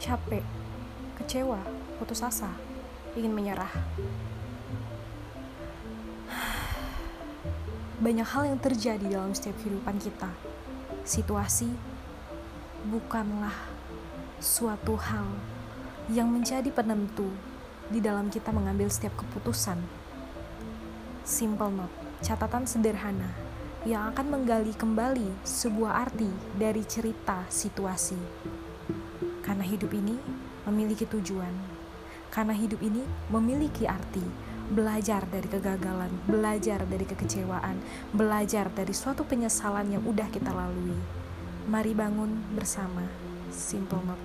capek, kecewa, putus asa, ingin menyerah. Banyak hal yang terjadi dalam setiap kehidupan kita. Situasi bukanlah suatu hal yang menjadi penentu di dalam kita mengambil setiap keputusan. Simple note, catatan sederhana yang akan menggali kembali sebuah arti dari cerita situasi. Karena hidup ini memiliki tujuan, karena hidup ini memiliki arti. Belajar dari kegagalan, belajar dari kekecewaan, belajar dari suatu penyesalan yang udah kita lalui. Mari bangun bersama. Simple Note.